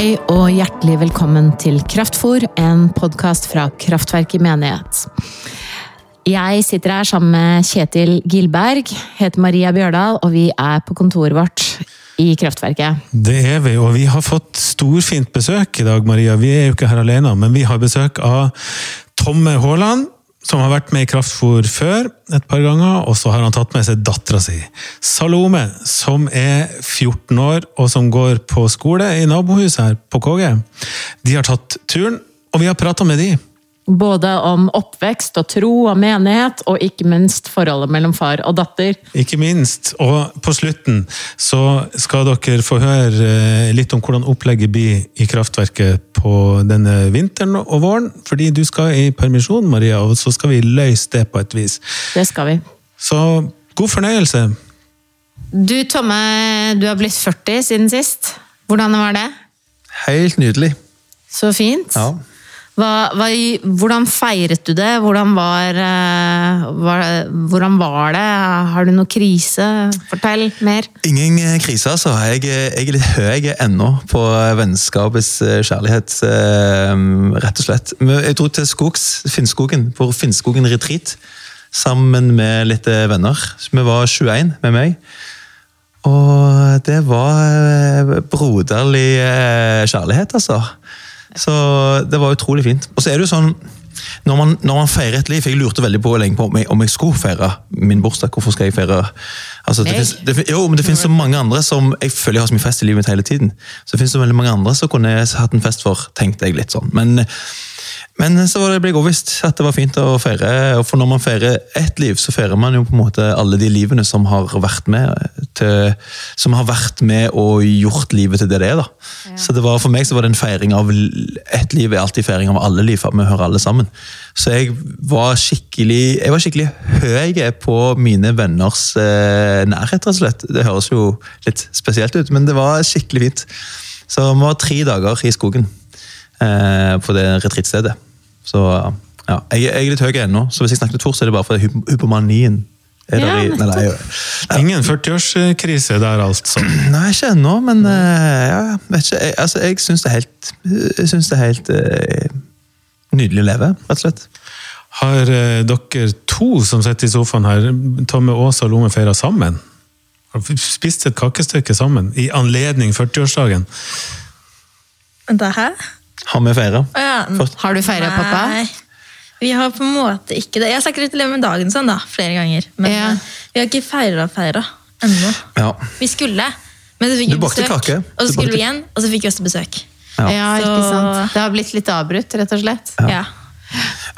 Hei og hjertelig velkommen til Kraftfor, en podkast fra Kraftverket menighet. Jeg sitter her sammen med Kjetil Gilberg, heter Maria Bjørdal, og vi er på kontoret vårt i Kraftverket. Det er vi, og vi har fått storfint besøk i dag, Maria. Vi er jo ikke her alene, men vi har besøk av Tomme Haaland, som har vært med i Kraftfôr før et par ganger, og så har han tatt med seg dattera si, Salome, som er 14 år og som går på skole i nabohuset her på KG. De har tatt turen, og vi har prata med de. Både om oppvekst og tro og menighet, og ikke minst forholdet mellom far og datter. Ikke minst. Og på slutten så skal dere få høre eh, litt om hvordan opplegget blir i kraftverket på denne vinteren og våren. Fordi du skal i permisjon, Maria, og så skal vi løse det på et vis. Det skal vi. Så god fornøyelse. Du Tomme, du har blitt 40 siden sist. Hvordan var det? Helt nydelig. Så fint. Ja. Hva, hva, hvordan feiret du det? Hvordan var, eh, var, hvordan var, det? Har du noen krise? Fortell mer. Ingen eh, krise, altså. Jeg, jeg er litt høy ennå på vennskapets eh, kjærlighet, rett og slett. Jeg dro til skogs, Finnskogen, på Finnskogen retreat sammen med litt venner. Vi var 21 med meg. Og det var broderlig kjærlighet, altså. Så det var utrolig fint. Og så er det jo sånn når man, når man, feirer et liv Jeg lurte veldig på lenge på om jeg, om jeg skulle feire min bursdag. Hvorfor skal jeg feire altså, det, finnes, det, Jo, men det finnes så mange andre som Jeg føler jeg har så mye fest i livet mitt hele tiden. Så det finnes så veldig mange andre som kunne jeg hatt en fest for, tenkte jeg litt sånn. Men men så ble jeg overbevist at det var fint å feire. For når man feirer ett liv, så feirer man jo på en måte alle de livene som har vært med til, som har vært med og gjort livet til det det er. da. Ja. Så det var, For meg så var det en feiring av ett liv er alltid feiring av alle liv. for Vi hører alle sammen. Så jeg var skikkelig jeg var skikkelig høy på mine venners eh, nærhet, rett og slett. Det høres jo litt spesielt ut, men det var skikkelig fint. Så vi var tre dager i skogen på det retrittstedet Så ja, jeg, jeg, er litt høy ennå, så hvis jeg snakker litt fort, så er det bare fordi hypomanien er ja, i, nei, nei, ja. Ingen 40-årskrise der, altså? Nei, ikke ennå, men uh, ja, vet ikke, jeg, altså, jeg syns det er helt, jeg synes det er helt uh, nydelig å leve, rett og slett. Har uh, dere to som sitter i sofaen her, Tomme og Lomme feira sammen? Har spist et kakestykke sammen i anledning 40-årsdagen? Vent, hæ? Har vi feira? Ja. Har du feira, pappa? Vi har på en måte ikke det. Jeg har sagt gratulerer med dagen sånn da, flere ganger. Men ja. vi har ikke feira feira ennå. Ja. Vi skulle, men så fikk vi besøk. Kake. Og så skulle vi igjen, og så fikk vi også besøk. Ja, ikke sant. Det har blitt litt avbrutt, rett og slett. Ja.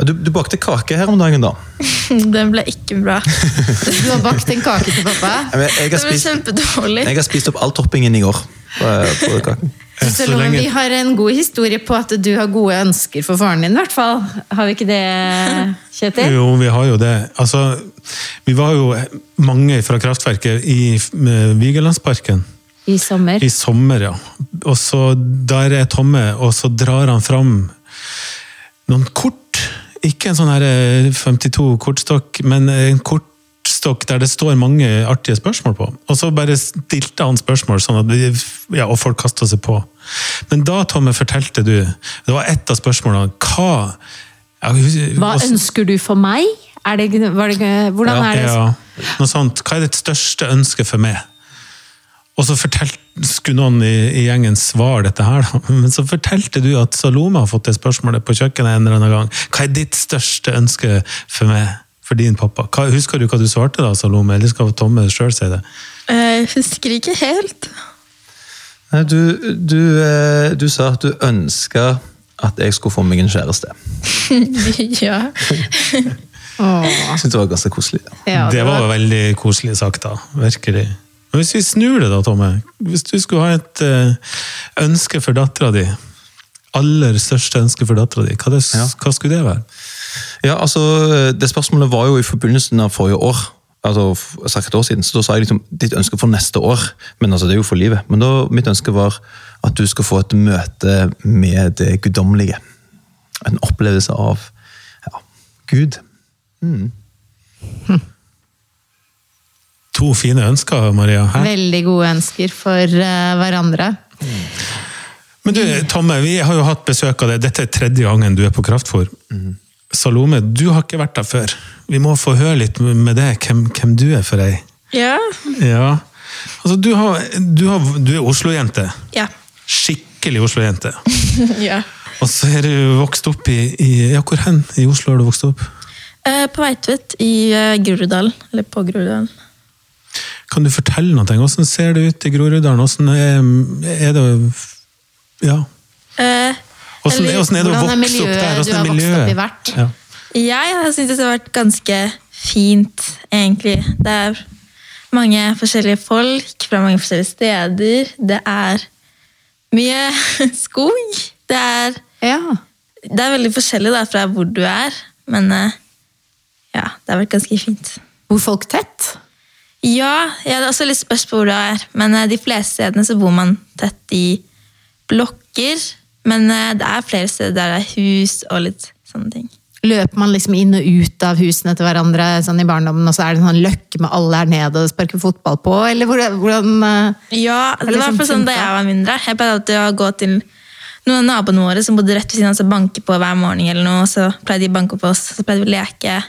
Du, du, bakte kake her om dagen, da? Den ble ikke bra. du har bakt en kake til pappa? Jeg, jeg, Den ble kjempedårlig. Jeg har spist opp all toppingen i går. på, på kaken. Så lenge... Vi har en god historie på at du har gode ønsker for faren din, i hvert fall. Har vi ikke det, Kjetil? Jo, vi har jo det. Altså, vi var jo mange fra kraftverket i Vigelandsparken. I sommer? I sommer, ja. Og så Der er Tomme, og så drar han fram noen kort. Ikke en sånn her 52 kortstokk, men en kort kortstokk der det står mange artige spørsmål på. Og så bare stilte han spørsmål, sånn at vi, ja, og folk kasta seg på. Men da, Tomme, fortalte du Det var ett av spørsmålene. Hva ja, Hva ønsker du for meg? Er det, det, hvordan er det? Ja, noe sånt. Hva er ditt største ønske for meg? Og så fortelte skulle noen i, i, gjengen svare dette her, da. Men så fortalte du at Salome har fått det spørsmålet på kjøkkenet en eller annen gang. Hva er ditt største ønske for meg? for din pappa. Hva, husker du hva du svarte da, Salome, eller skal Tomme sjøl si det? Jeg husker ikke helt. Du, du, eh, du sa at du ønska at jeg skulle få meg en kjæreste. ja. Jeg syns det var ganske koselig. Ja, det, var... det var veldig koselig sagt, da. Virkelig. Men hvis vi snur det, da, Tomme. Hvis du skulle ha et eh, ønske for dattera di, aller største ønske for dattera di, hva, ja. hva skulle det være? Ja, altså, Det spørsmålet var jo i forbindelsen av forrige år. Altså et år siden, så Da sa jeg liksom ditt ønske for neste år, men altså det er jo for livet. Men da, mitt ønske var at du skal få et møte med det guddommelige. En opplevelse av ja, Gud. Mm. Hm. To fine ønsker, Maria. Hæ? Veldig gode ønsker for uh, hverandre. Mm. Men du, Tomme, vi har jo hatt besøk av deg. Dette er tredje gangen du er på Kraftfôr. Salome, du har ikke vært der før. Vi må få høre litt med deg hvem, hvem du er for ei. Ja. Ja. Altså, du, har, du, har, du er Oslo-jente. Ja. Skikkelig Oslo-jente. ja. Og så er du vokst opp i, i Ja, hvor hen i Oslo har du vokst opp? Eh, på Veitvet i eh, Groruddalen. Eller på Groruddalen. Kan du fortelle noe? Hvordan ser det ut i Groruddalen? Hvordan er, er det Ja. Eh, Hvordan, Eller, hvordan er det å hvordan er miljøet du har vokst opp i hvert? Ja. Jeg har syntes det har vært ganske fint, egentlig. Det er mange forskjellige folk fra mange forskjellige steder. Det er mye skog. Det er, Ja. det er veldig forskjellig da, fra hvor du er, men eh, ja, det har vært ganske fint. Bor folk tett? Ja, jeg hadde også litt spørsmål på hvor du er, men eh, de fleste stedene så bor man tett i blokker. Men eh, det er flere steder der det er hus og litt sånne ting. Løper man liksom inn og ut av husene til hverandre sånn i barndommen, og så er det en sånn løkke med alle her nede og sparker fotball på? Eller hvordan, hvordan eh, Ja, det var liksom hvert sånn da jeg var mindre. Jeg pleide alltid å gå til noen av naboene våre som bodde rett ved siden av oss og banke på hver morgen. eller noe, Så pleide de å banke på oss, så pleide vi å leke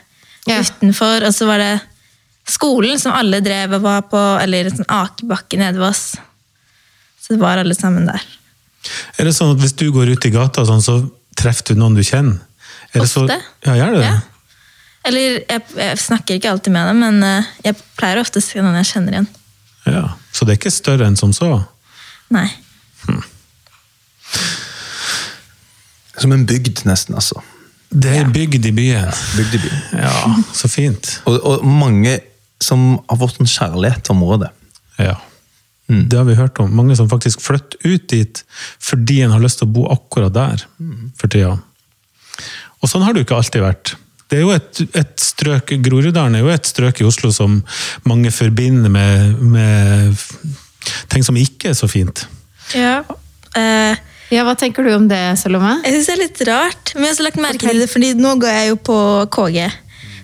Ja. utenfor. Og så var det skolen som alle drev og var på, eller en sånn akebakke nede ved oss. Så det var alle sammen der. Er det sånn at hvis du går ut i gata, sånn, så treffer du noen du kjenner? Er så- Ofte. Ja, gjør du det? Ja. Eller jeg, jeg snakker ikke alltid med dem, men eh, jeg pleier ofte å se noen jeg kjenner igjen. Ja. Så det er ikke større enn som så? Nei. Som en bygd, nesten, altså. Det er bygd i byen. Bygd i byen. Ja, så fint. Og, og mange som har fått en kjærlighet til området. Ja. Det har vi hørt om. Mange som faktisk flytter ut dit fordi en har lyst til å bo akkurat der for tida. Og sånn har det jo ikke alltid vært. Det er jo et, et strøk, Groruddalen er jo et strøk i Oslo som mange forbinder med, med ting som ikke er så fint. Ja. Eh, Ja, hva tenker du om det, Salome? Jeg synes det er litt rart, men jeg har lagt merke til det, fordi nå går jeg jo på KG,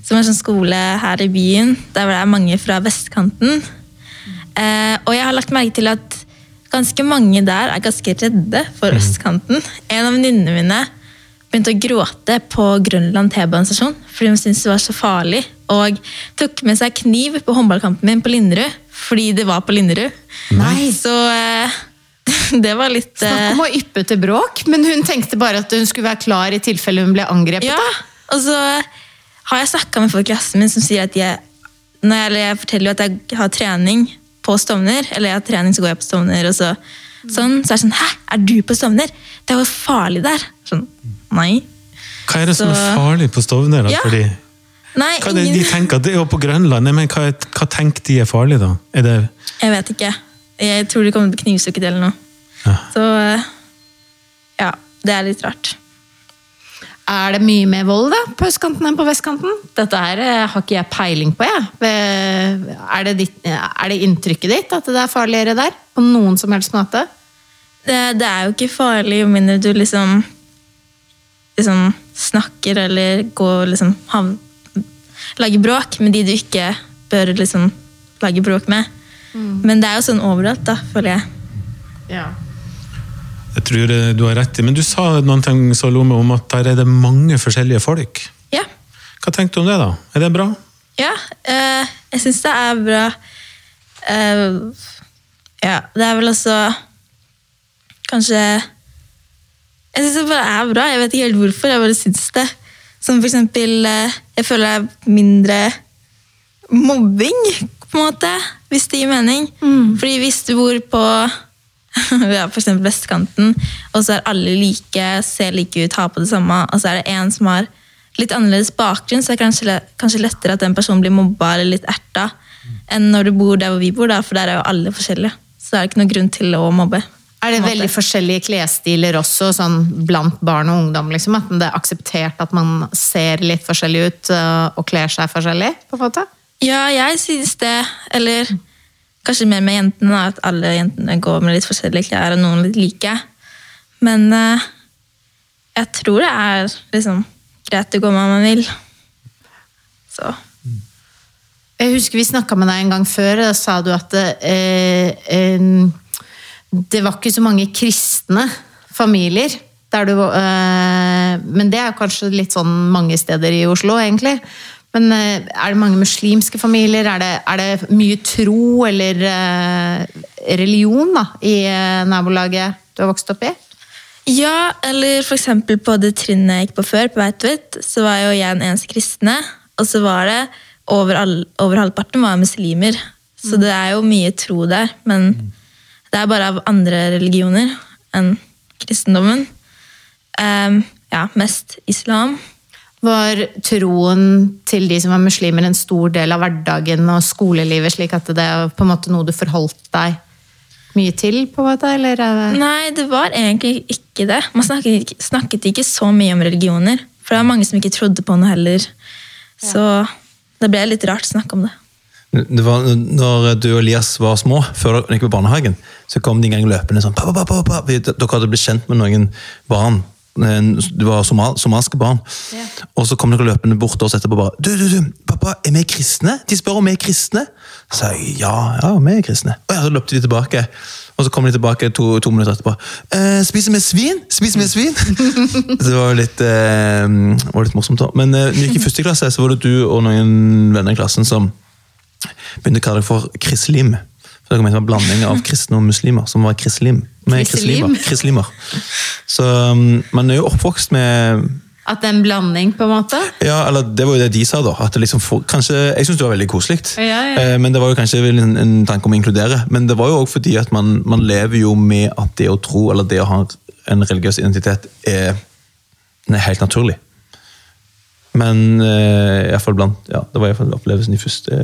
som er en sånn skole her i byen, der hvor det er mange fra vestkanten. Eh, og jeg har lagt merke til at ganske mange der er ganske redde for østkanten. En av venninnene mine begynte å gråte på Grønland T-banestasjon fordi hun syntes det var så farlig, og tok med seg kniv på håndballkampen min på Linderud, fordi det var på Linderud. Nei. Så eh, det var litt eh, Snakk om å yppe til bråk, men hun tenkte bare at hun skulle være klar i tilfelle hun ble angrepet. Ja, og så har jeg snakka med folk i klassen min som sier at jeg, når jeg, eller jeg forteller jo at jeg har trening på Stovner, eller jeg har trening så går jeg på Stovner, og så, sånn, så er det sånn Hæ, er du på Stovner? Det er jo farlig der. Sånn, nei. Hva er det som er farlig på Stovner? da? Ja. Fordi, Nei, hva er det de tenker? Det er jo på Grønland. Men hva, er- hva tenker de er farlig, da? Er det Jeg vet ikke. Jeg tror de kommer til å bli det eller noe. Ja. Så ja, det er litt rart. Er det mye mer vold da, på østkanten enn på vestkanten? Dette her eh, har ikke jeg peiling på. Jeg. Eh, Er, det ditt, er det inntrykket ditt at det er farligere der? På noen som helst måte? Det, det er jo ikke farlig jo mindre du liksom liksom snakker eller går liksom hav, Lager bråk med de du ikke bør liksom lage bråk med. Men det er jo sånn overalt, da, føler jeg. Ja. Jeg tror eh, du har rett i. Men du sa noen ting, Salome, om at der er det mange forskjellige folk. Ja. Hva tenkte du om det, da? Er det bra? Ja, øh, jeg syns det er bra. Uh, ja, det er vel også Kanskje Jeg syns det bare er bra. Jeg vet ikke helt hvorfor, jeg bare syns det. Som for eksempel eh, Jeg føler det er mindre mobbing, på en måte. Hvis det gir mening. Fordi hvis du bor på ja, for eksempel vestkanten, og så er alle like, ser like ut, har på det samme, og så er det en som har litt annerledes bakgrunn, så er det kanskje, kanskje lettere at den personen blir mobba eller litt erta, enn når du bor der hvor vi bor, da, for der er jo alle forskjellige. Så det er ikke noen grunn til å mobbe. Er det en veldig forskjellige klesstiler også, sånn blant barn og ungdom? Liksom, at det er akseptert at man ser litt forskjellig ut øh, og kler seg forskjellig? på en måte? Ja, jeg synes det. Eller kanskje mer med jentene, at alle jentene går med litt forskjellige klær, og noen litt like. Men uh, jeg tror det er liksom greit å gå med man vil. Så Jeg husker vi snakka med deg en gang før, og da sa du at eh, eh, det var ikke så mange kristne familier. Der du, øh, men det er kanskje litt sånn mange steder i Oslo, egentlig. Men øh, er det mange muslimske familier? Er det, er det mye tro eller øh, religion da, i nabolaget du har vokst opp i? Ja, eller for eksempel på det trinnet jeg gikk på før, på Veitvet, så var jo jeg den eneste kristne. Og så var det over, all, over halvparten var muslimer. Så det er jo mye tro der. Men det er bare av andre religioner enn kristendommen. Um, ja, mest islam. Var troen til de som var muslimer en stor del av hverdagen og skolelivet, slik at det er på en måte noe du forholdt deg mye til? på en måte, eller? er Nei, det var egentlig ikke det. Man snakket, ikke- snakket ikke så mye om religioner. For det var mange som ikke trodde på noe heller. Så det ble litt rart å snakke om det. Det var, når du og Elias var små, før dere gikk på barnehagen, så kom de en gang løpende sånn pappa, pappa, pappa. Dere hadde blitt kjent med noen barn. Det var somal, somalske barn. Og så kom dere løpende bort oss etterpå bare du, du, du, pappa, er vi kristne? De spør om vi er kristne. Så sa jeg ja, ja, vi er kristne. Og ja, så løpte de tilbake. Og så kom de tilbake to, to minutter etterpå. Eh, spiser vi svin? Spiser vi svin? det var jo litt, eh, var litt morsomt. da. Men eh, når vi gikk i første klasse, så var det du og noen venner i klassen som begynte å kalle det for krislim. For det var en blanding av kristne og muslimer, som var krislim. Med krislimer. krislimer. Så um, man er jo oppvokst med At det er en blanding, på en måte? ja, eller Det var jo det de sa, da. at det liksom for, kanskje, Jeg syns det var veldig koselig. Ja, ja. Eh, Men det var jo kanskje en, en tanke om å inkludere. Men det var jo også fordi at man, man lever jo med at det å tro, eller det å ha en religiøs identitet, er, er helt naturlig. Men uh, iallfall blant, ja, det var iallfall opplevelsen i første,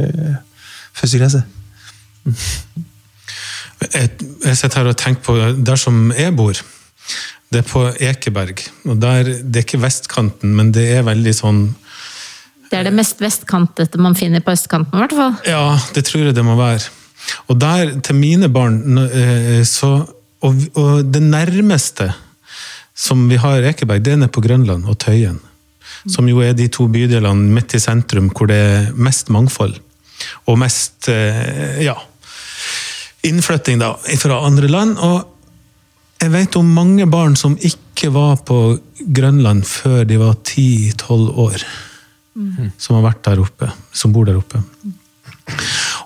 første klasse. Jeg, jeg sitter her og tenker på der som jeg bor. Det er på Ekeberg. og der, Det er ikke vestkanten, men det er veldig sånn Det er det mest vestkantete man finner på østkanten, i hvert fall. Ja, det tror jeg det må være. Og der, til mine barn eh, så, og, og det nærmeste som vi har Ekeberg, det er nede på Grønland og Tøyen. Som jo er de to bydelene midt i sentrum hvor det er mest mangfold. Og mest eh, ja, innflytting da, fra andre land. Og jeg vet om mange barn som ikke var på Grønland før de var 10-12 år. Som har vært der oppe. Som bor der oppe.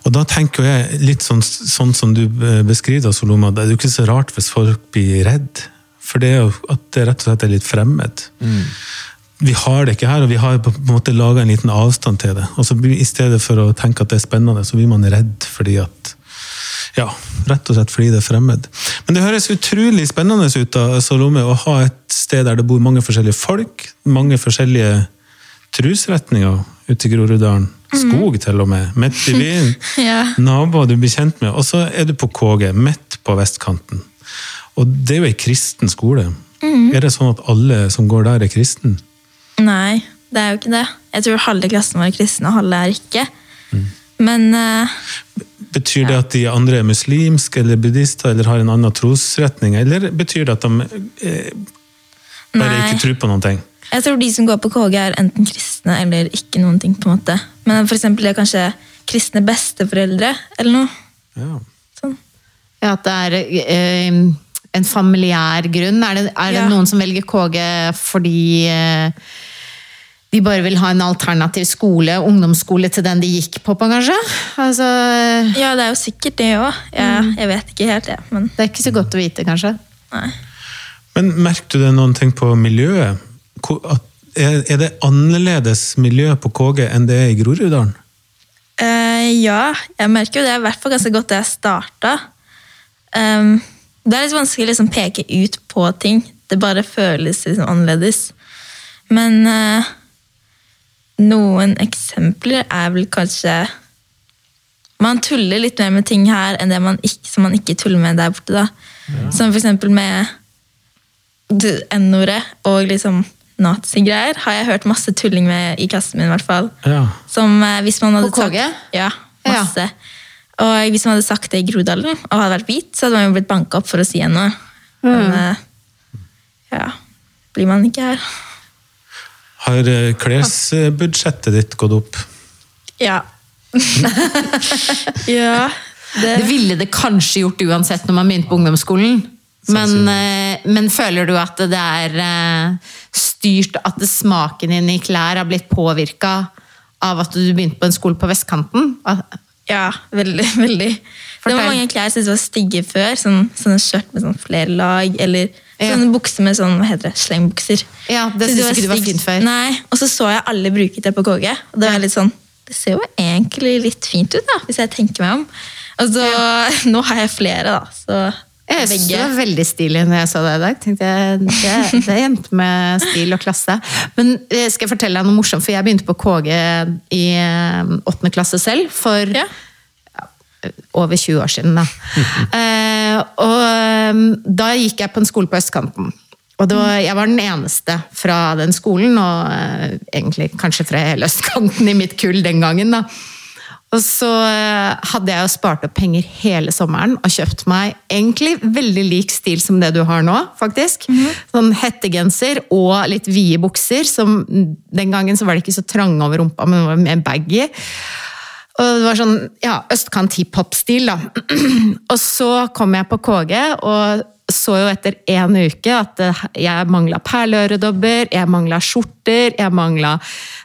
Og da tenker jeg litt sånn, sånn som du eh, beskriver Soloma. Det er jo ikke så rart hvis folk blir redd. For det er jo at det rett og slett er litt fremmed. Vi har det ikke her, og vi har på en måte laga en liten avstand til det. Og så I stedet for å tenke at det er spennende, så blir man redd fordi at ja, rett og slett fordi det er fremmed. Men det høres utrolig spennende ut da, Salome, å ha et sted der det bor mange forskjellige folk, mange forskjellige trosretninger ute i Groruddalen. Skog til og med, midt i byen. Ja. Naboer du blir kjent med. Og så er du på KG, midt på vestkanten. Og det er jo ei kristen skole. Er det sånn at alle som går der, er kristen? Nei, det er jo ikke det. Jeg tror halve klassen vår er kristne, og halve er ikke. Men uh, Betyr det at de andre er muslimske eller buddhister eller har en annen trosretning, eller betyr det at de eh, bare Nei. ikke tror på noen ting? jeg tror de som går på KG, er enten kristne eller ikke noen ting. på en måte. Men for eksempel det er kanskje kristne besteforeldre eller noe. Ja. Sånn. Ja, At det er eh, en familiær grunn? Er det, er det Ja. noen som velger KG fordi eh, de bare vil ha en alternativ skole, ungdomsskole til den de gikk på, på kanskje? Altså, Ja, det er jo sikkert det òg. Jeg, jeg vet ikke helt, jeg. Men det er ikke så godt å vite, kanskje. nei. Men merker du det noen ting på miljøet? Er er det annerledes miljø på KG enn det er i Groruddalen? Uh, ja, jeg merker jo det i hvert fall ganske godt da jeg starta. Um, det er litt vanskelig å liksom peke ut på ting. Det bare føles liksom annerledes. Men eh, noen eksempler er vel kanskje Man tuller litt mer med ting her enn det man ikke, som man ikke tuller med der borte. da. Som for eksempel med N-ordet og liksom nazigreier har jeg hørt masse tulling med i klassen min. i hvert fall. Ja. Som eh, hvis man hadde På KG? sagt Ja, masse. Og hvis man hadde sagt det i Groruddalen og hadde vært hvit, så hadde man jo blitt banka opp for å si noe. Men eh, ja, blir man ikke her. Har eh, klesbudsjettet ditt gått opp? Ja. ja. Det Det, ville det kanskje gjort uansett når man begynte på ungdomsskolen. Men eh, men føler du at det er eh, styrt At smaken din i klær har blitt påvirka av at du begynte på en skole på vestkanten? Ja, veldig. veldig. Det var mange klær jeg syntes var stygge før. Sånn, sånne skjørt med sånn flere lag, eller. Sånne bukser med sånn, hva heter det, slengbukser. Ja, det syns ikke du var fint før. Nei, Og så så jeg alle bruke det på KG, og det var litt sånn Det ser jo egentlig litt fint ut, da, hvis jeg tenker meg om. Og så, Nå har jeg flere, da. Så Jeg synes det var veldig stilig når jeg så det i dag. Tenkte jeg, det, det er jente med stil og klasse. Men eh, skal jeg fortelle deg noe morsomt, for jeg begynte på KG i eh, åttende klasse selv. For Ja. Over 20 år siden, da. Eh, og eh, da gikk jeg på en skole på østkanten. Og var, jeg var den eneste fra den skolen, og eh, egentlig kanskje fra hele østkanten i mitt kull den gangen. da. Og så eh, hadde jeg jo spart opp penger hele sommeren og kjøpt meg egentlig veldig lik stil som det du har nå, faktisk. Sånn hettegenser og litt vide bukser. Som, den gangen så var det ikke så trange over rumpa, men det var mer baggy. Og det var sånn ja, østkant hiphop-stil, da. og så kom jeg på KG og så jo etter én uke at eh, jeg mangla perleøredobber, jeg mangla skjorter, jeg mangla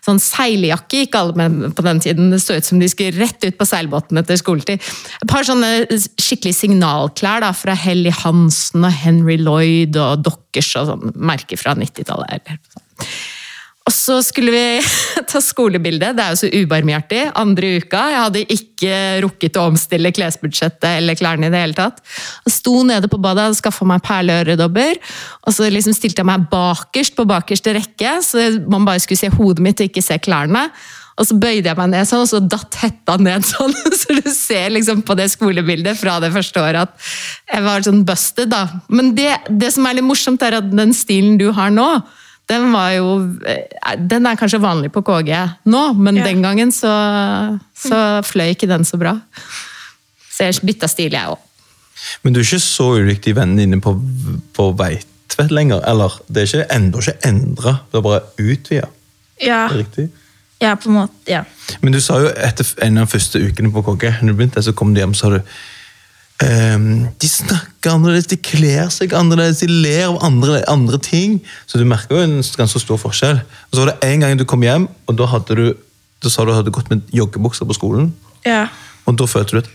sånn seiljakke. Ikke alle med på den tiden. Det så ut som de skulle rett ut på seilbåten etter skoletid. Et par sånne skikkelig signalklær da, fra Helly Hansen og Henry Lloyd og Dockers og sånn merker fra 90-tallet. eller sånn. Og så skulle vi ta skolebilde. Det er jo så ubarmhjertig. Andre uka. Jeg hadde ikke rukket å omstille klesbudsjettet eller klærne i det hele tatt. Jeg sto nede på badet og skaffa meg perleøredobber. Og så liksom stilte jeg meg bakerst på bakerste rekke, så man bare skulle se hodet mitt og ikke se klærne. Og så bøyde jeg meg ned sånn, og så datt hetta ned sånn. Så du ser liksom på det skolebildet fra det første året at jeg var sånn busted, da. Men det, det som er litt morsomt, er at den stilen du har nå, den var jo eh, Den er kanskje vanlig på KG nå, men Ja. den gangen så, så fløy ikke den så bra. Så jeg bytta stil, jeg òg. Men du er ikke så ulik de vennene dine på, på Veitvet lenger? Eller? Det er ikke enda ikke endra, det er bare utvida? Ja, Riktig? ja, på en måte. Ja. Men du sa jo etter en av de første ukene på KG, når du begynte, så kom du hjem, så sa du De snakker annerledes, de kler seg annerledes, de ler av andre, andre ting. Så du merker jo en ganske stor forskjell. Og så var det en gang du kom hjem, og da hadde du da sa du at du hadde gått med joggebukser på skolen. ja. Og da følte du at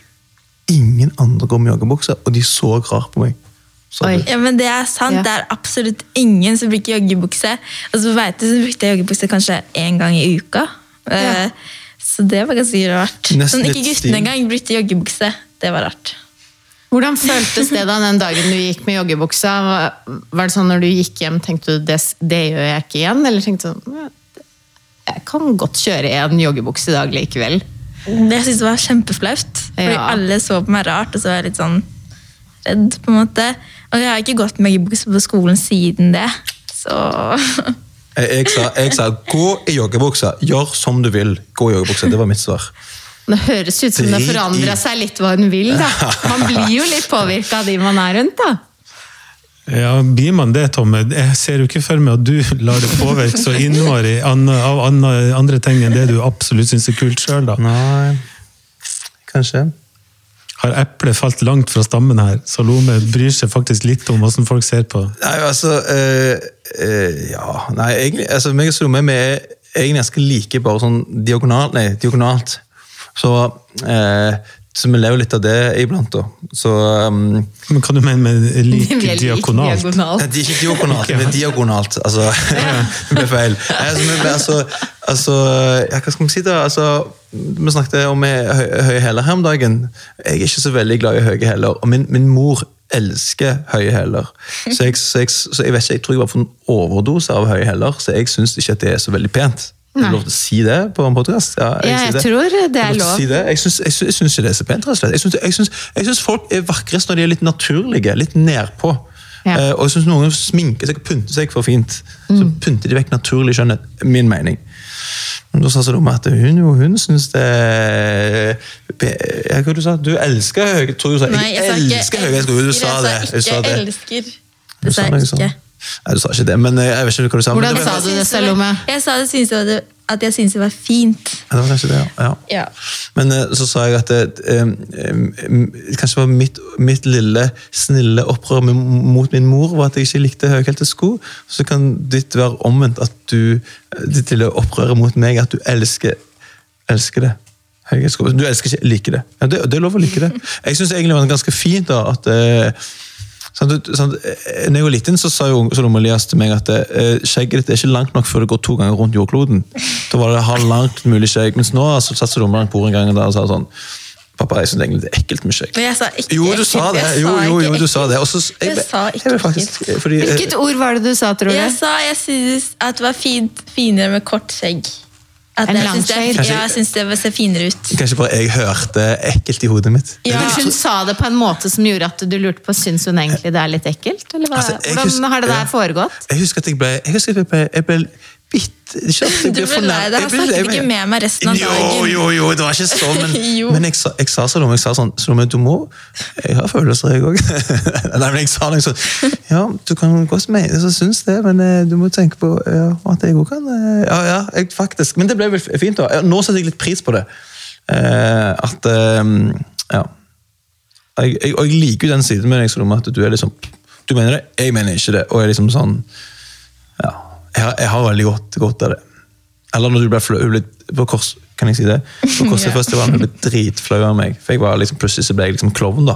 ingen andre går med joggebukser, og de så rart på meg. Oi. Ja, men Det er sant. Ja. Det er absolutt ingen som bruker joggebukse. Og så vet du, så brukte jeg joggebukse kanskje én gang i uka. Ja. Eh, Så det var ganske rart. Nesten Sånn, ikke guttene engang brukte joggebukse. Det var rart. Hvordan føltes det da den dagen du gikk med joggebuksa? Var det sånn når du gikk hjem, tenkte du det, det gjør jeg ikke igjen? Eller tenkte du sånn jeg kan godt kjøre en joggebukse i dag likevel? Det syntes jeg var kjempeflaut. Fordi Ja. alle så på meg rart, og så var jeg litt sånn redd. på en måte. Og jeg har ikke gått med joggebukse på skolen siden det. Så Jeg, jeg, sa, jeg sa gå i joggebuksa, gjør som du vil. Gå i joggebuksa, Det var mitt svar. Det høres ut som det forandra forandrer seg litt hva hun vil. da. Man blir jo litt påvirka av de man er rundt. da. Ja, blir man det, Tomme? Jeg ser jo ikke for meg at du lar det påvirke så innmari av andre ting enn det du absolutt syns er kult sjøl, da. Nei, kanskje. Har eplet falt langt fra stammen her? Salome bryr seg faktisk litt om åssen folk ser på. Nei, altså øh, øh, Ja, nei, egentlig altså, meg og Salome vi er egentlig ganske like, bare sånn diagonalt. Nei, diagonalt. Så, eh, så vi lever litt av det iblant, da. Så um, Men hva du mener med like er diakonalt? diagonalt. Nei, Det er ikke diagonalt, men diagonalt. Altså, det ble feil. Altså, vi altså, altså, ja, hva skal vi si da? Altså, vi snakket om hø- høye hæler her om dagen. Jeg er ikke så veldig glad i høye hæler, og min, min mor elsker høye hæler. Så, så, så jeg vet ikke, jeg tror jeg var for en overdose av høye hæler, så jeg syns ikke at det er så veldig pent. Er det lov til å si det på en podkast? Ja, Ja, jeg sier tror det er lov. Si det. Jeg syns, jeg, jeg ikke det er så pent. rett og slett. Jeg syns, jeg, jeg folk er vakrest når de er litt naturlige, litt nedpå. Ja. Uh, og jeg syns noen sminker seg og pynter seg for fint. Så Mm. pynter de vekk naturlig skjønnhet. Min mening. Men da sa Salome at hun, jo, hun syns det Hva du sa du? elsker høye tror du sa. Nei, jeg jeg elsker høye sko. Du sa det. Jeg sa ikke det. elsker. Det sa jeg ikke. Nei, du sa ikke det, men eh, jeg vet ikke hva du sa. Hvordan det sa du det, Salome? Jeg sa det synes jeg var at jeg syntes det var fint. Ja, det var kanskje det, ja. Ja. Men eh, så sa jeg at det, eh, kanskje var mitt, mitt lille snille opprør mot min mor var at jeg ikke likte høyhælte sko. Så kan ditt være omvendt, at du, ditt lille opprør mot meg, at du elsker, elsker det. Sko. Du elsker ikke, liker det. Ja, det. Det er lov å like det. Jeg syns egentlig det var ganske fint da, at eh, Sånn, sånn, eh, når jeg var liten, så sa jo Salome Elias til meg at eh, skjegget ditt er ikke langt nok før det går to ganger rundt jordkloden. Da var det ha langt mulig skjegg. Mens nå altså, satt Salome på bordet en gang og sa sånn Pappa, jeg syns egentlig det er ekkelt med skjegg. Men jeg sa ikke Jo, du sa det. Jo, jo, jo, du sa det. Også, jeg, Jeg sa ikke jeg faktisk, fordi, eh, Hvilket ord var det du sa, tror du? Jeg sa jeg synes at det var fint, finere med kort skjegg. At En jeg synes det, ja, jeg syns det ser finere ut. Kanskje bare jeg hørte ekkelt i hodet mitt. Ja. Men Hun sa det på en måte som gjorde at du lurte på Syns hun egentlig det er litt ekkelt? Eller hva? Altså, Hvordan husker- har det der foregått? Jeg husker at jeg ble Jeg husker at jeg ble, jeg ble bitt ikke at jeg Du ble lei deg, Jeg snakket ikke med meg resten av jo, dagen. Jo, jo, det var ikke sånn, men, Jo. men jeg, sa, jeg sa Salome, jeg sa sånn Salome, du må Jeg har følelser, jeg òg. Nei, men jeg sa noe sånn Ja, du kan godt mene så syns det, men eh, du må tenke på ja, at jeg òg kan eh, Ja, ja, jeg, faktisk. Men det ble vel fint, da. Nå setter jeg litt pris på det. Eh, at eh, Ja. Jeg, jeg, og jeg liker jo den siden med deg, Salome, at du er liksom Du mener det, jeg mener ikke det. Og er liksom sånn Ja. Jeg har, jeg har veldig godt, godt av det. Eller når du ble flau på kors, Kan jeg si det? På Korsøyfestivalen ble dritflau av meg. For jeg var liksom, plutselig så ble jeg liksom klovn da.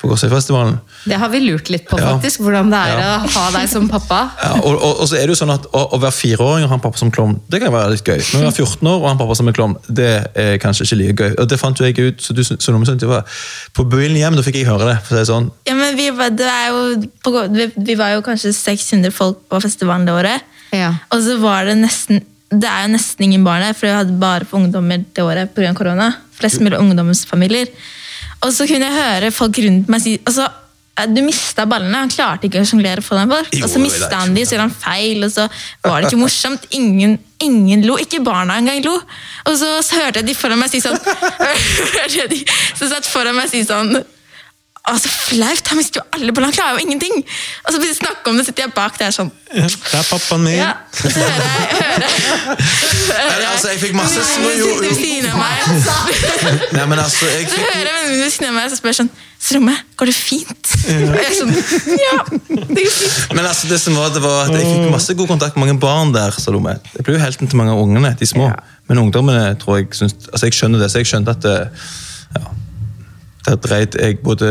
På Korsøyfestivalen. Det har vi lurt litt på, Ja. faktisk. Hvordan det er Ja. å ha deg som pappa. Ja, og, og, og så er det jo sånn at å, å være fireåring og ha en pappa som klovn, det kan være litt gøy. Men å være 14 år og ha en pappa som er klovn, det er kanskje ikke like gøy. Og det fant jo jeg ut, så du så noe sånt, var På byen hjem da fikk jeg høre det. for å si sånn. Ja, men vi var, det jo, på, vi, vi var jo kanskje 600 folk på festivalen det året. Ja. Og så var det nesten Det er jo nesten ingen barn der, for vi hadde bare for ungdommer det året pga. korona. Flest mulig ungdomsfamilier. Og så kunne jeg høre folk rundt meg si altså, eh, du mista ballene. Han klarte ikke å sjonglere for dem Jo, Og så mista han de, så gjorde han feil, og så var det ikke morsomt. Ingen, ingen lo. Ikke barna engang lo. Og så, så hørte jeg de foran meg si sånn jeg som satt foran meg si sånn å, så flaut! Han visste jo alle ballene, han klarer jo ingenting! Og så snakker om det, sitter jeg bak der sånn Ja, Det er pappaen min. ja, så hører jeg, hører jeg, hører jeg Altså, jeg fikk masse små- jo, jo. meg. Nei, men altså, jeg Så fikk hører jeg vennene mine ved siden av meg og spør sånn Strømme, går det fint? Ja. jeg er sånn Ja, det går fint. Men altså, det som var, det var at jeg fikk masse god kontakt med mange barn der. Salome. Jeg ble jo helten til mange av ungene, de små. Men ungdommene tror jeg syns Altså, jeg skjønner det, så jeg skjønte at det, ja, der dreit jeg både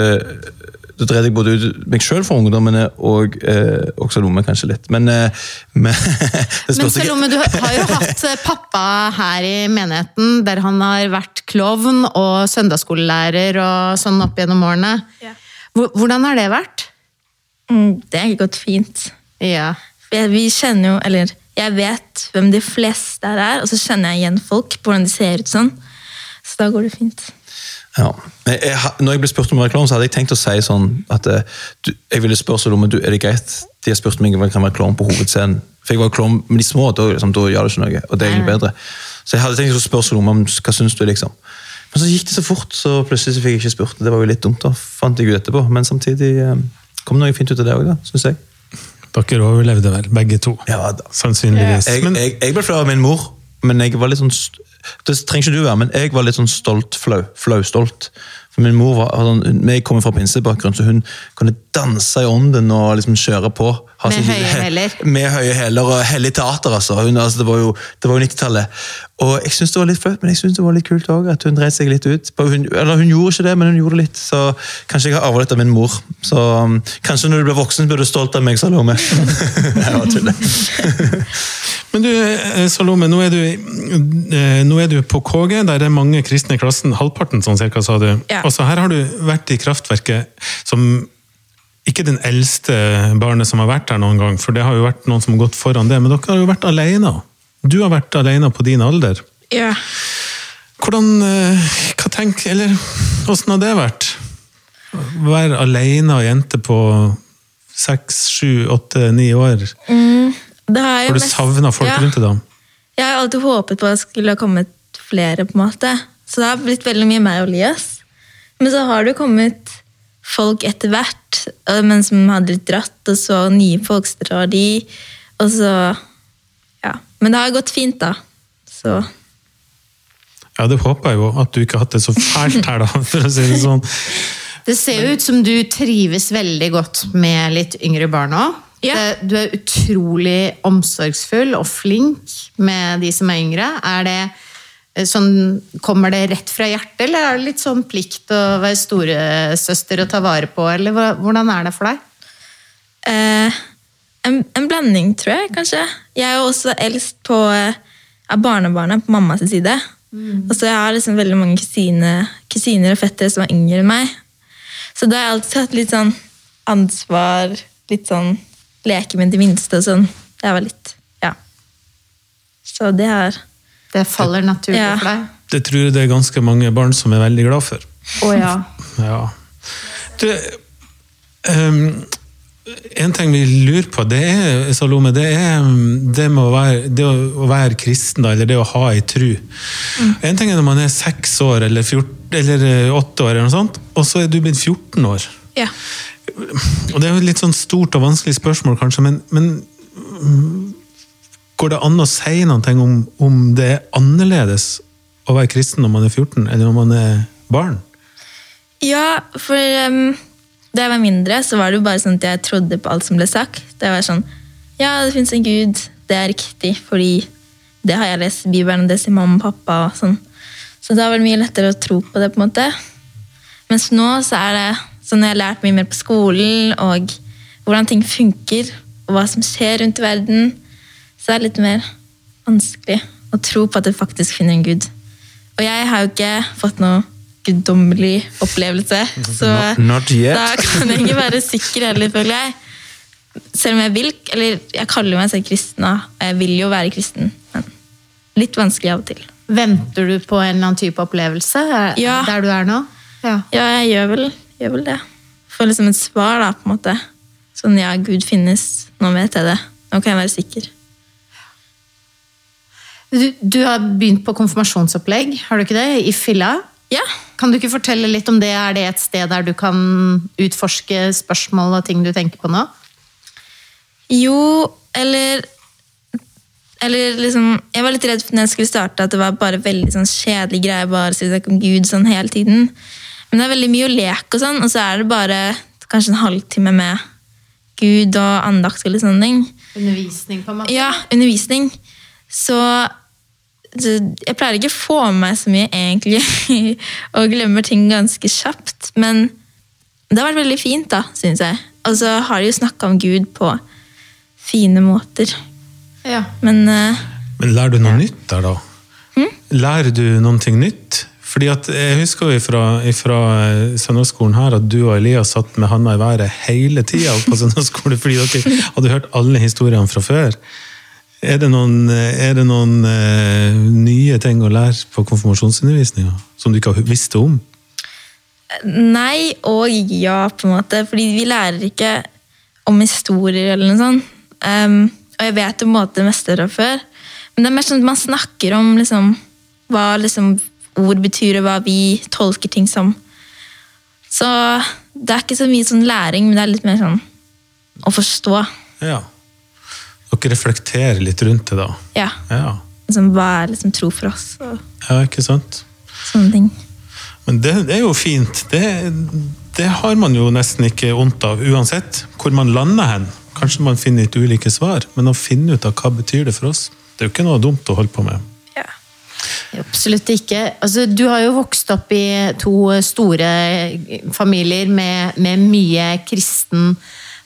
da dreide jeg både ut meg sjøl for ungdommene og eh, og Lomme, kanskje litt. Men, eh, men Men Salome, du har jo hatt eh, pappa her i menigheten, der han har vært klovn og søndagsskolelærer og sånn opp gjennom årene. Ja. Hvordan har det vært? Mm, Det har gått fint. Ja. Vi kjenner jo, eller jeg vet hvem de fleste er, og så kjenner jeg igjen folk på hvordan de ser ut sånn. Så da går det fint. Ja. Jeg, jeg, når jeg ble spurt om å være klovn, så hadde jeg tenkt å si sånn at eh, du, jeg ville spørre Salome du, er det greit. De har spurt meg om jeg kan være klovn på hovedscenen. For jeg var klovn med de små, da, liksom, da gjør det ikke noe. Og det er egentlig bedre. Så jeg hadde tenkt å spørre Salome om hva syns du, liksom. Men så gikk det så fort, så plutselig så fikk jeg ikke spurt. Det var jo litt dumt, da, fant jeg ut etterpå. Men samtidig eh, kom det noe fint ut av det òg, syns jeg. Dere overlevde vel, begge to. Ja, da. Sannsynligvis. Jeg, jeg, jeg ble flau av min mor, men jeg var litt sånn Det trenger ikke du være, men jeg var litt sånn stolt flau. Flau-stolt. For min mor var, sånn, Vi kommer fra pinsebakgrunn, så hun kunne danse i ånden og liksom kjøre på. Med sin, høye hæler. Med høye hæler og hellig teater, altså. Hun, altså. Det var jo, jo 90-tallet. Og jeg syns det var litt flaut, men jeg synes det var litt kult òg, at hun dreit seg litt ut. Hun, eller hun gjorde ikke det, men hun gjorde det litt. Så kanskje jeg har arvet litt av min mor. Så um, kanskje når du blir voksen, blir du stolt av meg, Salome. Jeg bare tuller. Men du, eh, Salome, nå er du, eh, nå er du på KG, der det er mange kristne i klassen. Halvparten, sånn cirka, sa du. Ja. Og så her har du vært i Kraftverket som ikke den eldste barnet som har vært her noen gang, for det har jo vært noen som har gått foran det, men dere har jo vært alene. Du har vært alene på din alder. Ja. Hvordan, eh, hva tenk, eller hvordan har det vært? Å Være alene og jente på seks, sju, åtte, ni år. Det har du mest- savna folk ja. rundt deg da? Jeg har alltid håpet på at det skulle ha kommet flere, på en måte. Så det har blitt veldig mye meg og Elias. Men så har det kommet folk etter hvert, men som hadde litt dratt, og så nye folk drar de, og så Ja. Men det har gått fint, da. Så Ja, det håper jeg jo, at du ikke har hatt det så fælt her, da, for å si det sånn. Det ser jo ut som du trives veldig godt med litt yngre barn òg. Ja. Du er utrolig omsorgsfull og flink med de som er yngre. Er det sånn, Kommer det rett fra hjertet, eller er det litt sånn plikt å være storesøster og ta vare på, eller hvordan er det for deg? eh, en, en blanding, tror jeg, kanskje. Jeg er jo også eldst på, eh, av barnebarna på mammas side. Og så jeg har liksom veldig mange kusine, kusiner og fettere som er yngre enn meg. Så da har jeg alltid hatt litt sånn ansvar, litt sånn leke med de minste og sånn. Det var litt, ja. Så det har Det faller naturlig Ja. for deg? Det tror jeg det er ganske mange barn som er veldig glad for. Å ja. Ja. Du, um, en ting vi lurer på, det er, Salome, det er det med å være, det å, være kristen, da, eller det å ha ei tru. En ting er når man er seks år eller, 14, eller eh, åtte år, eller noe sånt, og så er du blitt 14 år. Ja. Og Det er jo et litt sånn stort og vanskelig spørsmål, kanskje, men, men mm, går det an å si noe om, om det er annerledes å være kristen når man er 14, eller når man er barn? Ja, for um, da jeg var mindre, så var det jo bare sånn at jeg trodde på alt som ble sagt. Det var sånn Ja, det fins en gud. Det er riktig, fordi det har jeg lest i Bibelen, og det sier mamma og pappa. og sånn. Så da var det mye lettere å tro på det. på en måte. Mens nå så er det sånn jeg har lært mye mer på skolen, og hvordan ting funker, og hva som skjer rundt i verden, så er litt mer vanskelig å tro på at jeg faktisk finner en gud. Og jeg har jo ikke fått noe guddommelig opplevelse, så Not- not yet. da kan jeg ikke være sikker heller, føler jeg. Selv om jeg vil, eller jeg kaller meg selv kristen, da, og jeg vil jo være kristen, men litt vanskelig av og til. Venter du på en eller annen type opplevelse er- Ja. der du er nå? Ja. Ja, jeg gjør vel, gjør vel det. Får liksom et svar, da, på en måte. Sånn, ja, Gud finnes, nå vet jeg det. Nå kan jeg være sikker. Du, du har begynt på konfirmasjonsopplegg, har du ikke det? I Fylla? Ja, Kan du ikke fortelle litt om det? Er det et sted der du kan utforske spørsmål og ting du tenker på nå? Jo, eller Eller liksom Jeg var litt redd for når jeg skulle starte at det var bare veldig sånn kjedelig greie bare å snakke om Gud sånn hele tiden. Men det er veldig mye å leke og sånn, og så er det bare kanskje en halvtime med Gud og andakt eller sånne ting. Undervisning, på en måte? Ja, undervisning. Så jeg pleier ikke å få med meg så mye, egentlig, og glemmer ting ganske kjapt. Men det har vært veldig fint, da, syns jeg. Og så har de jo snakka om Gud på fine måter. Ja. Men uh, Men lærer du noe nytt der, da? Lærer du noe nytt? Fordi at Jeg husker jo fra, fra søndagsskolen her at du og Elias satt med handa i været hele tida på søndagsskole fordi dere hadde hørt alle historiene fra før. Er det noen, er det noen uh, nye ting å lære på konfirmasjonsundervisninga som du ikke har visst om? nei og ja, på en måte. Fordi vi lærer ikke om historier eller noe sånt. Um, og jeg vet på en måte det meste fra før. Men det er mer sånn at man snakker om liksom, hva liksom, ord betyr, og hva vi tolker ting som. Så det er ikke så mye sånn læring, men det er litt mer sånn å forstå. Ja. Dere reflekterer litt rundt det, da. Ja, Ja, liksom, Hva er liksom tro for oss, og ja ikke sant? sånne ting. Men det, det er jo fint. Det, det har man jo nesten ikke vondt av, uansett hvor man lander hen. Kanskje man finner litt ulike svar, men å finne ut av hva betyr det for oss, det er jo ikke noe dumt å holde på med. Ja. Absolutt ikke. Altså, du har jo vokst opp i to store familier med, med mye kristen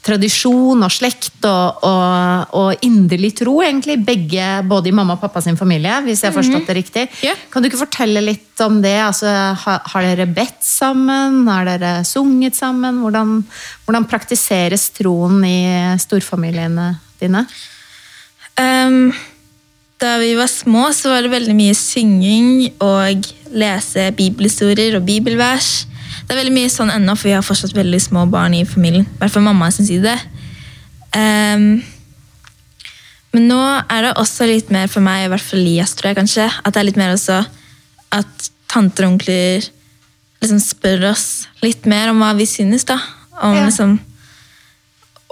tradisjon og slekt og, og, og inderlig tro, egentlig. Begge, både i mamma og pappa sin familie, hvis jeg har forstått det riktig. Yeah. Kan du ikke fortelle litt om det? Altså, har, har dere bedt sammen? Har dere sunget sammen? Hvordan, hvordan praktiseres troen i storfamiliene dine? Um, da vi var små, så var det veldig mye synging og lese bibelhistorier og bibelvers. Det er veldig mye sånn ennå, for vi har fortsatt veldig små barn i familien. I hvert fall mamma sin side. Um, men nå er det også litt mer for meg, i hvert fall Lias, tror jeg kanskje, at det er litt mer også at tanter og onkler liksom spør oss litt mer om hva vi synes, da. Om Ja. liksom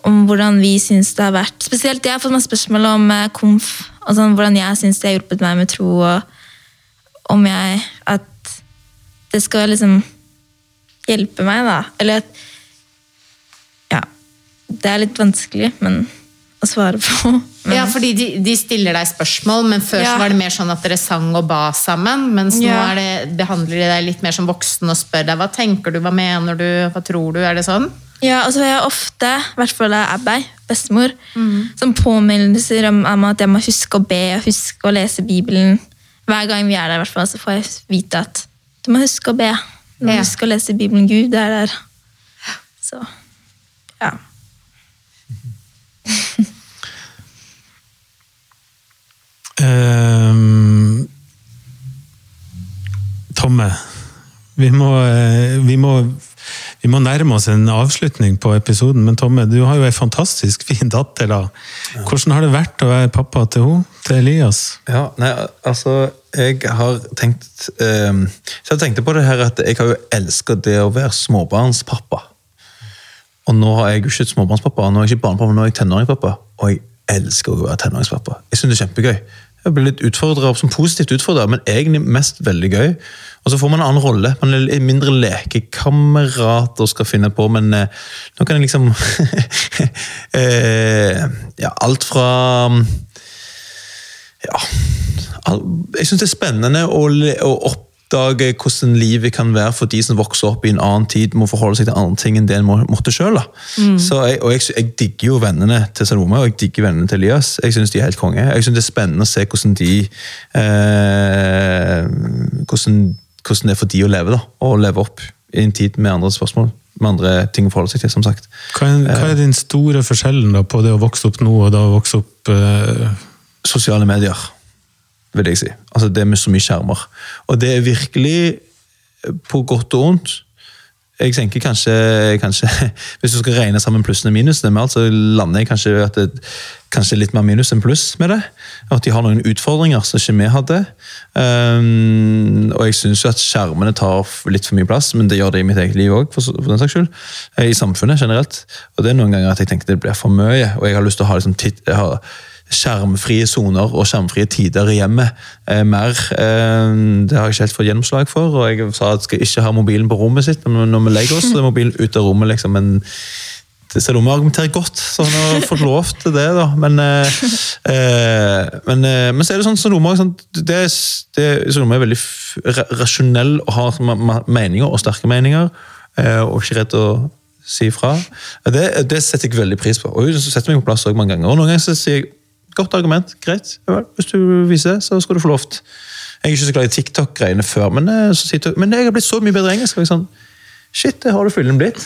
om hvordan vi syns det har vært. Spesielt jeg har fått masse spørsmål om komf, Og sånn, hvordan jeg syns det har hjulpet meg med tro, og om jeg At det skal liksom hjelpe meg, da. Eller at Ja. Det er litt vanskelig, men å svare på. Men, Ja, fordi de, de stiller deg spørsmål, men før Ja. så var det mer sånn at dere sang og ba sammen. Mens nå Ja. er det, behandler de deg litt mer som voksen og spør deg hva tenker du, hva mener du, hva tror du? Er det sånn? Ja, og så har jeg ofte, i hvert fall av Abbey, bestemor, som påminnelser om, om at jeg må huske å be og huske å lese Bibelen. Hver gang vi er der, i hvert fall, så får jeg vite at du må huske å be. Må Ja. huske å lese Bibelen. Gud er der. Så, ja. um, Tomme, vi må, eh, vi, må, vi må nærme oss en avslutning på episoden. Men Tomme, du har jo ei fantastisk fin datter. da. Hvordan har det vært å være pappa til henne? Til Elias? Ja, nei, altså, jeg har tenkt eh, Så jeg tenkte på det her at jeg har jo elsket det å være småbarnspappa. Og nå har jeg jo ikke småbarnspappa, nå er jeg ikke barnepappa, nå er jeg tenåringspappa. Og jeg elsker å være tenåringspappa. Jeg synes det er kjempegøy. Jeg blir litt utfordret, som positivt utfordret, men egentlig mest veldig gøy. Og så får man en annen rolle. Man er mindre lekekamerat og skal finne på, men eh, nå kan jeg liksom eh, Ja, alt fra ja, all- jeg syns det er spennende å, å oppdage hvordan livet kan være for de som vokser opp i en annen tid, må forholde seg til andre ting enn det en må, måtte sjøl. Jeg, og jeg, jeg digger jo vennene til Salome og jeg digger vennene til Elias. Jeg syns de er helt konge. Jeg synes det er spennende å se hvordan de eh, hvordan, hvordan det er for de å leve, da, og leve opp i en tid med andre spørsmål. Med andre ting å forholde seg til, som sagt. Hva er, hva er den store forskjellen da på det å vokse opp nå og da å vokse opp eh, sosiale medier, vil jeg si. Altså Det med så mye skjermer. Og det er virkelig eh, på godt og vondt. Jeg tenker kanskje, kanskje Hvis du skal regne sammen plussene og minusene, med alt, så lander jeg kanskje at det kanskje litt mer minus enn pluss med det. At de har noen utfordringer som ikke vi hadde. Um, og jeg syns at skjermene tar litt for mye plass, men det gjør det i mitt eget liv òg, for, for den saks skyld. Eh, I samfunnet generelt. Og det er noen ganger at jeg tenker det blir for mye, og jeg har lyst til å ha liksom, titt, jeg har, skjermfrie soner og skjermfrie tider i hjemmet. Eh, mer. Eh, det har jeg ikke helt fått gjennomslag for. Og jeg sa at jeg skal ikke ha mobilen på rommet sitt når, når vi legger oss. så er mobilen ute av rommet, liksom. Men det vi argumenterer godt, så han har fått lov til det. da. Men, eh, eh, men, eh, men så er det sånn også, sånn, det, det, Salome er veldig rasjonell og har meninger, og sterke meninger. eh, og ikke redd å si fra. Det, det setter jeg veldig pris på. Og hun setter meg på plass også mange ganger. Og noen ganger så sier jeg godt argument, greit. Hvis du viser det, så skal du få lov. Jeg er ikke så glad i TikTok-greiene før, men, eh, jeg, men jeg har blitt så mye bedre engelsk. Og jeg sånn, Shit, det har du fyllen blitt.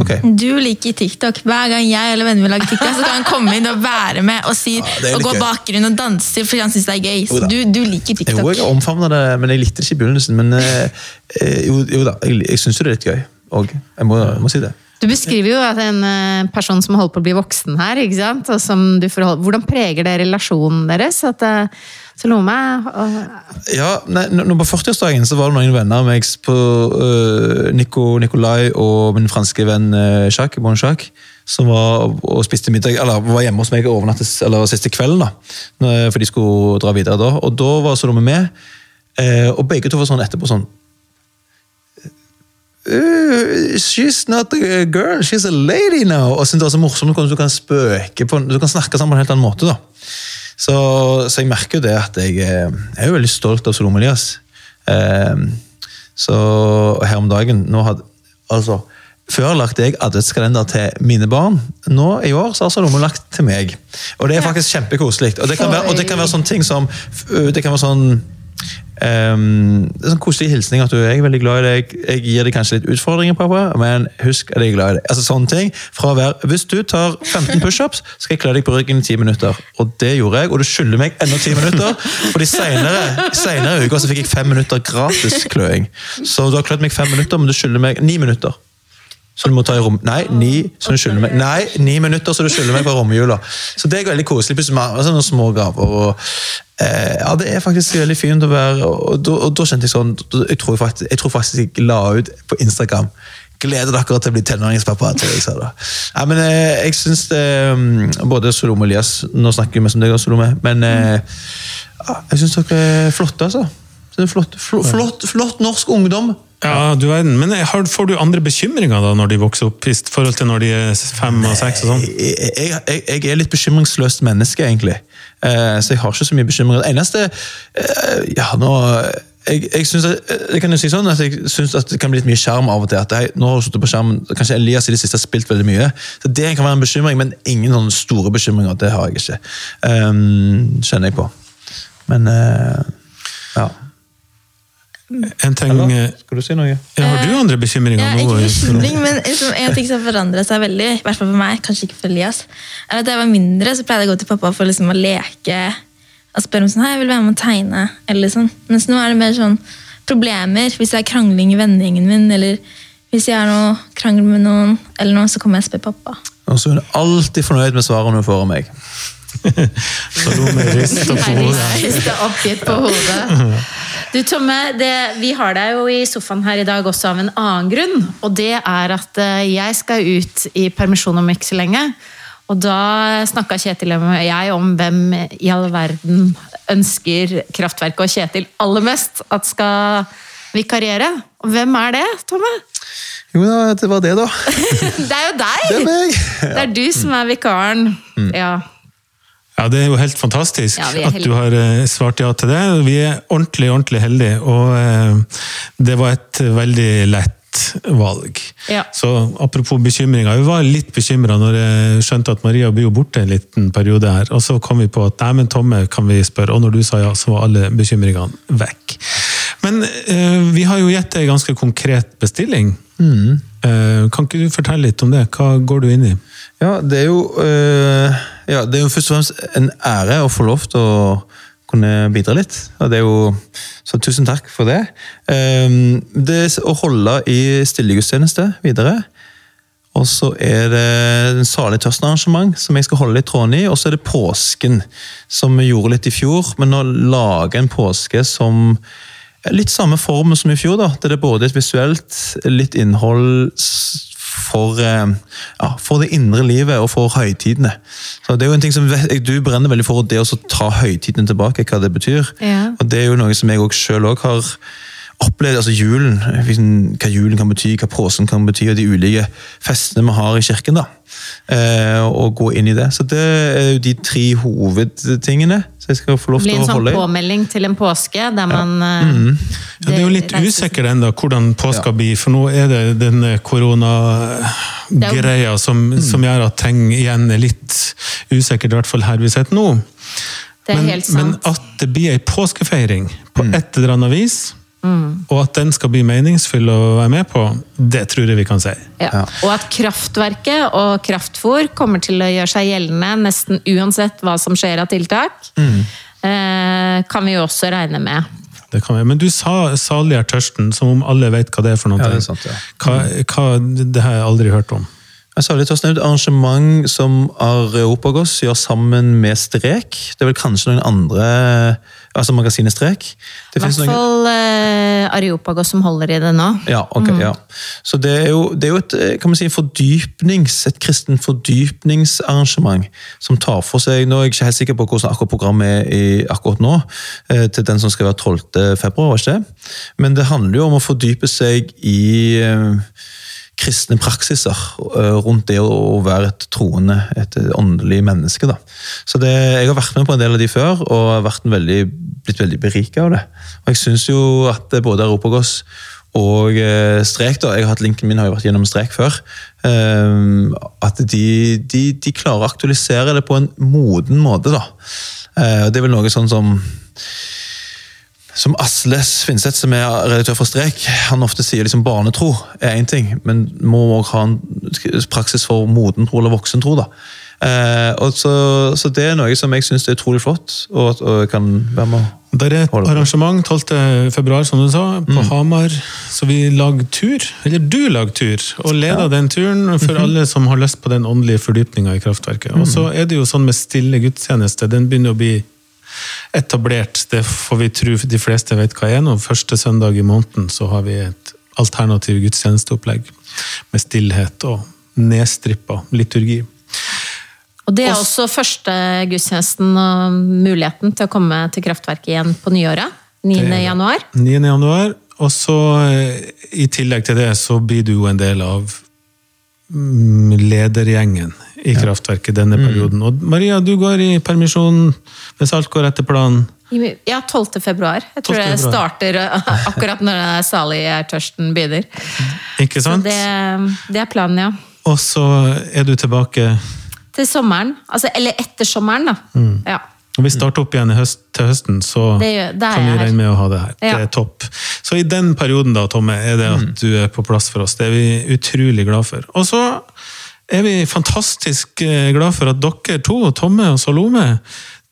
Ok. Du liker TikTok. Hver gang jeg eller vennene mine lager TikTok, så kan han komme inn og være med og, si, Ja, og gå bakgrunnen bakgrunn og danse fordi han syns det er gøy. Så du, du liker Jo, TikTok. jeg omfavner det, men jeg likte det ikke i begynnelsen. Men eh, eh, jo, jo da, jeg, jeg syns jo det er litt gøy òg. Jeg må, jeg må si det. Du beskriver jo at en eh, person som holder på å bli voksen her, ikke sant? Og som du forholder, Hvordan preger det relasjonen deres? At uh, Salome og, Ja, nei, På 40-årsdagen så var det noen venner av meg på uh, Nico, Nikolai og min franske venn uh, Jacques, Bon Jacques, som var og spiste middag, eller var hjemme hos meg overnattes, eller siste kvelden. da, For de skulle dra videre da. Og da var Salome med, uh, og begge to var sånn etterpå sånn Uh, she's not a girl, she's a lady now. Og synes det var så morsomt du kan spøke på, du kan snakke sammen på en helt annen måte. da. Så, så jeg merker jo det at jeg, eh, jeg er veldig stolt av Solom Elias. Um, så her om dagen nå hadde, altså, Før lagde jeg adventskalender til mine barn. Nå i år så har Salome lagt til meg. Og det er faktisk kjempekoselig. Og det kan være, og det kan være sånne ting som Det kan være sånn ehm, det er sånn koselig hilsning at du er veldig glad i deg. Jeg gir deg kanskje litt utfordringer, pappa, men husk at jeg er glad i deg. Altså sånne ting. Fra å Hvis du tar 15 pushups, skal jeg klø deg på ryggen i 10 minutter. Og det gjorde jeg, og du skylder meg enda 10 minutter. Fordi de senere i uka så fikk jeg 5 minutter gratis kløing. Så du har klødd meg 5 minutter, men du skylder meg 9 minutter. Så du må ta i rom... Nei, ni, så du skylder meg. Nei, ni minutter, så du skylder meg på romjula. Så det er veldig koselig. Plutselig med sånne små gaver. Og, eh, ja, det er faktisk veldig fint å være Og, og da kjente jeg sånn Jeg tror faktisk jeg, tror faktisk jeg la ut på Instagram gleder dere til å bli tenåringspappa. jeg sa da. Ja, men eh, jeg syns det Både Solom og Elias Nå snakker vi mest om deg, Solome. Men eh, jeg syns dere er flotte, altså. Det flott, flott, flott, flott norsk ungdom. Ja, du verden. Men har, får du andre bekymringer da når de vokser opp, i forhold til når de er fem og seks? og sånn? Jeg, jeg, jeg, er litt bekymringsløst menneske, egentlig. Eh, så jeg har ikke så mye bekymringer. Det eneste eh, Ja, nå jeg, jeg, synes at, jeg kan jo si sånn at jeg synes at det kan bli litt mye skjerm av og til. at jeg, nå har jeg på skjermen, Kanskje Elias i det siste har spilt veldig mye. så Det kan være en bekymring, men ingen sånne store bekymringer. Det har jeg ikke. Um, kjenner jeg på. Men eh, ja. En ting, Eller, eh, skal du si noe? ja, har du andre bekymringer Ja, nå? ikke bekymring, men en ting som forandret seg veldig, i hvert fall for meg, kanskje ikke for Elias, er at da jeg var mindre, så pleide jeg å gå til pappa for liksom å leke og spørre om sånn, hei, jeg vil være med å tegne. eller sånn. Mens nå er det mer sånn problemer. Hvis det er krangling i vennegjengen min, eller hvis jeg har noe krangel med noen, eller noe, så kommer jeg og spør pappa. Og så er hun alltid fornøyd med svarene hun får av meg. Salome rister på hodet. Rister oppgitt på hodet. Du Tomme, det, vi har deg jo i sofaen her i dag også av en annen grunn. Og det er at eh, jeg skal ut i permisjon om ikke så lenge. Og da snakka Kjetil og jeg om hvem i all verden ønsker Kraftverket og Kjetil aller mest at skal vikariere. Og hvem er det, Tomme? Jo det var det, da. Det er jo deg! Det er meg! Det er du som er vikaren. Ja. Ja, Det er jo helt fantastisk Ja, at du har eh, svart ja til det. Vi er ordentlig ordentlig heldige, og eh, det var et veldig lett valg. Ja. Så Apropos bekymringer, vi var litt bekymra når jeg skjønte at Maria blir jo borte en liten periode her. Og så kom vi på at nei, men Tomme kan vi spørre, og når du sa ja, så var alle bekymringene vekk. Men eh, vi har jo gitt deg en ganske konkret bestilling. Eh, kan ikke du fortelle litt om det? Hva går du inn i? Ja, det er jo øh, ja, det er jo først og fremst en ære å få lov til å kunne bidra litt. Og det er jo, så tusen takk for det. Um, det å holde i stillegudstjeneste videre. Og så er det en Salig tørsten-arrangement som jeg skal holde litt tråden i. Og så er det påsken, som vi gjorde litt i fjor. Men å lage en påske som Litt samme form som i fjor. da, det er både et visuelt, litt innhold for, eh, ja, for det indre livet og for høytidene. Så det er jo en ting som Du brenner veldig for det å ta høytidene tilbake, hva det betyr. Ja. Og det er jo noe som jeg selv også har opplevd. altså Julen, hva julen kan bety, hva påsken kan bety, og de ulike festene vi har i kirken. da. Eh, og gå inn i det. Så det er jo de tre hovedtingene som jeg skal få lov Det blir til en å sånn holde i. påmelding til en påske der man eh, Ja, det er jo litt usikkert usikker ennå hvordan påska blir, for nå er det den koronagreia som, som gjør at ting igjen er litt usikkert, i hvert fall her vi sitter nå. Det er Men, helt men at det blir ei påskefeiring på et eller annet vis, Mm. og at den skal bli meningsfull å være med på, det tror jeg vi kan si. Ja. Og at kraftverket og kraftfôr kommer til å gjøre seg gjeldende nesten uansett hva som skjer av tiltak, Mm. eh, kan vi jo også regne med. Det kan vi. Men du sa 'salig er tørsten', som om alle vet hva det er for noe. Ja, det er sant, ja. hva, hva, det har jeg aldri hørt om. Jeg sa litt først, det er et arrangement som Areopagos gjør sammen med Strek. Det er vel kanskje noen andre Altså magasinet Strek. I hvert finnes noen- fall eh, Areopagos som holder i det nå. Ja, ok, ja. Så det er, jo, det er jo et eh, kan man si, fordypnings, et kristen fordypningsarrangement som tar for seg Nå er jeg ikke helt sikker på hvordan akkurat programmet er i, akkurat nå, eh, til den som skal være 12. februar, ikke? Men det handler jo om å fordype seg i kristne praksiser eh, rundt det å, være et troende, et åndelig menneske. Da. Så det, Jeg har vært med på en del av de før, og vært veldig, blitt veldig berika av det. Og jeg syns jo at både Europagos og eh, Strek, da, jeg har hatt linken min har jo vært gjennom Strek før, eh, at de, de, de klarer å aktualisere det på en moden måte. da. Eh, det er vel noe sånn som som Asle Svinseth, som er redaktør for Strek, han ofte sier liksom barnetro er én ting, men må også ha en praksis for modentro eller voksentro. da. Eh, og så, så det er noe som jeg syns er utrolig flott, og, og kan være med å Det er et arrangement 12. februar, som du sa, på Hamar. Så vi lager tur, eller du lager tur, og leder den turen for alle som har lyst på den åndelige fordypninga i kraftverket. Og så er det jo sånn med stille gudstjeneste, den begynner å bli etablert. Det får vi tro de fleste vet hva er nå. Første søndag i måneden så har vi et alternativ gudstjenesteopplegg. Med stillhet og nedstrippa liturgi. Og det er også første gudstjenesten og muligheten til å komme til Kraftverket igjen på nyåret. 9. Det er det. januar. 9. januar. Og så, eh, i tillegg til det, så blir du jo en del av ledergjengen i Kraftverket denne perioden. Og Maria, du går i permisjon hvis alt går etter planen. Ja, 12. februar. Jeg tror 12. det starter uh, akkurat når det er salig er tørsten begynner. Ikke Så det, det er planen, ja. Og så er du tilbake Til sommeren. Altså, eller etter sommeren, da. Mm. Ja. Når vi starter opp igjen i høst, til høsten, så Det er kan vi regne med å ha det her. Ja. Det er topp. Så i den perioden da, Tomme, er det at du er på plass for oss. Det er vi utrolig glad for. Og så er vi fantastisk eh, glad for at dere to, Tomme og Salome,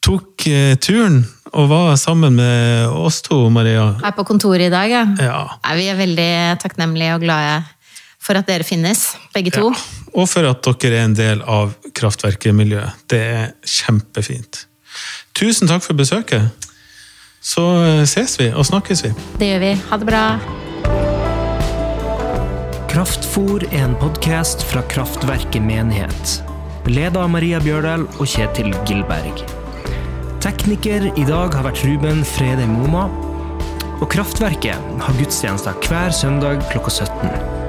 tok eh, turen og var sammen med oss to, Maria. Er på kontoret i dag, ja. Ja. Nei, vi er veldig takknemlige og glade for at dere finnes, begge to. ja. Og for at dere er en del av kraftverket-miljøet. Det er kjempefint. Tusen takk for besøket. Så eh, ses vi og snakkes vi. Det gjør vi. Ha det bra. Kraftfor er en podkast fra Kraftverket menighet. Leda av Maria Bjørdal og Kjetil Gilberg. Tekniker i dag har vært Ruben Frede Moma. Og Kraftverket har gudstjenester hver søndag klokka 17.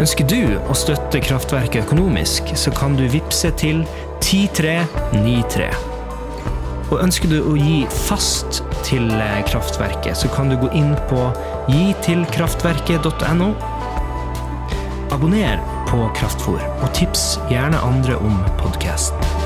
Ønsker du å støtte Kraftverket økonomisk, så kan du vippse til 10393. Og ønsker du å gi fast til eh, Kraftverket, så kan du gå inn på gitilkraftverket.no Abonner på Kraftfor, og tips gjerne andre om podkasten.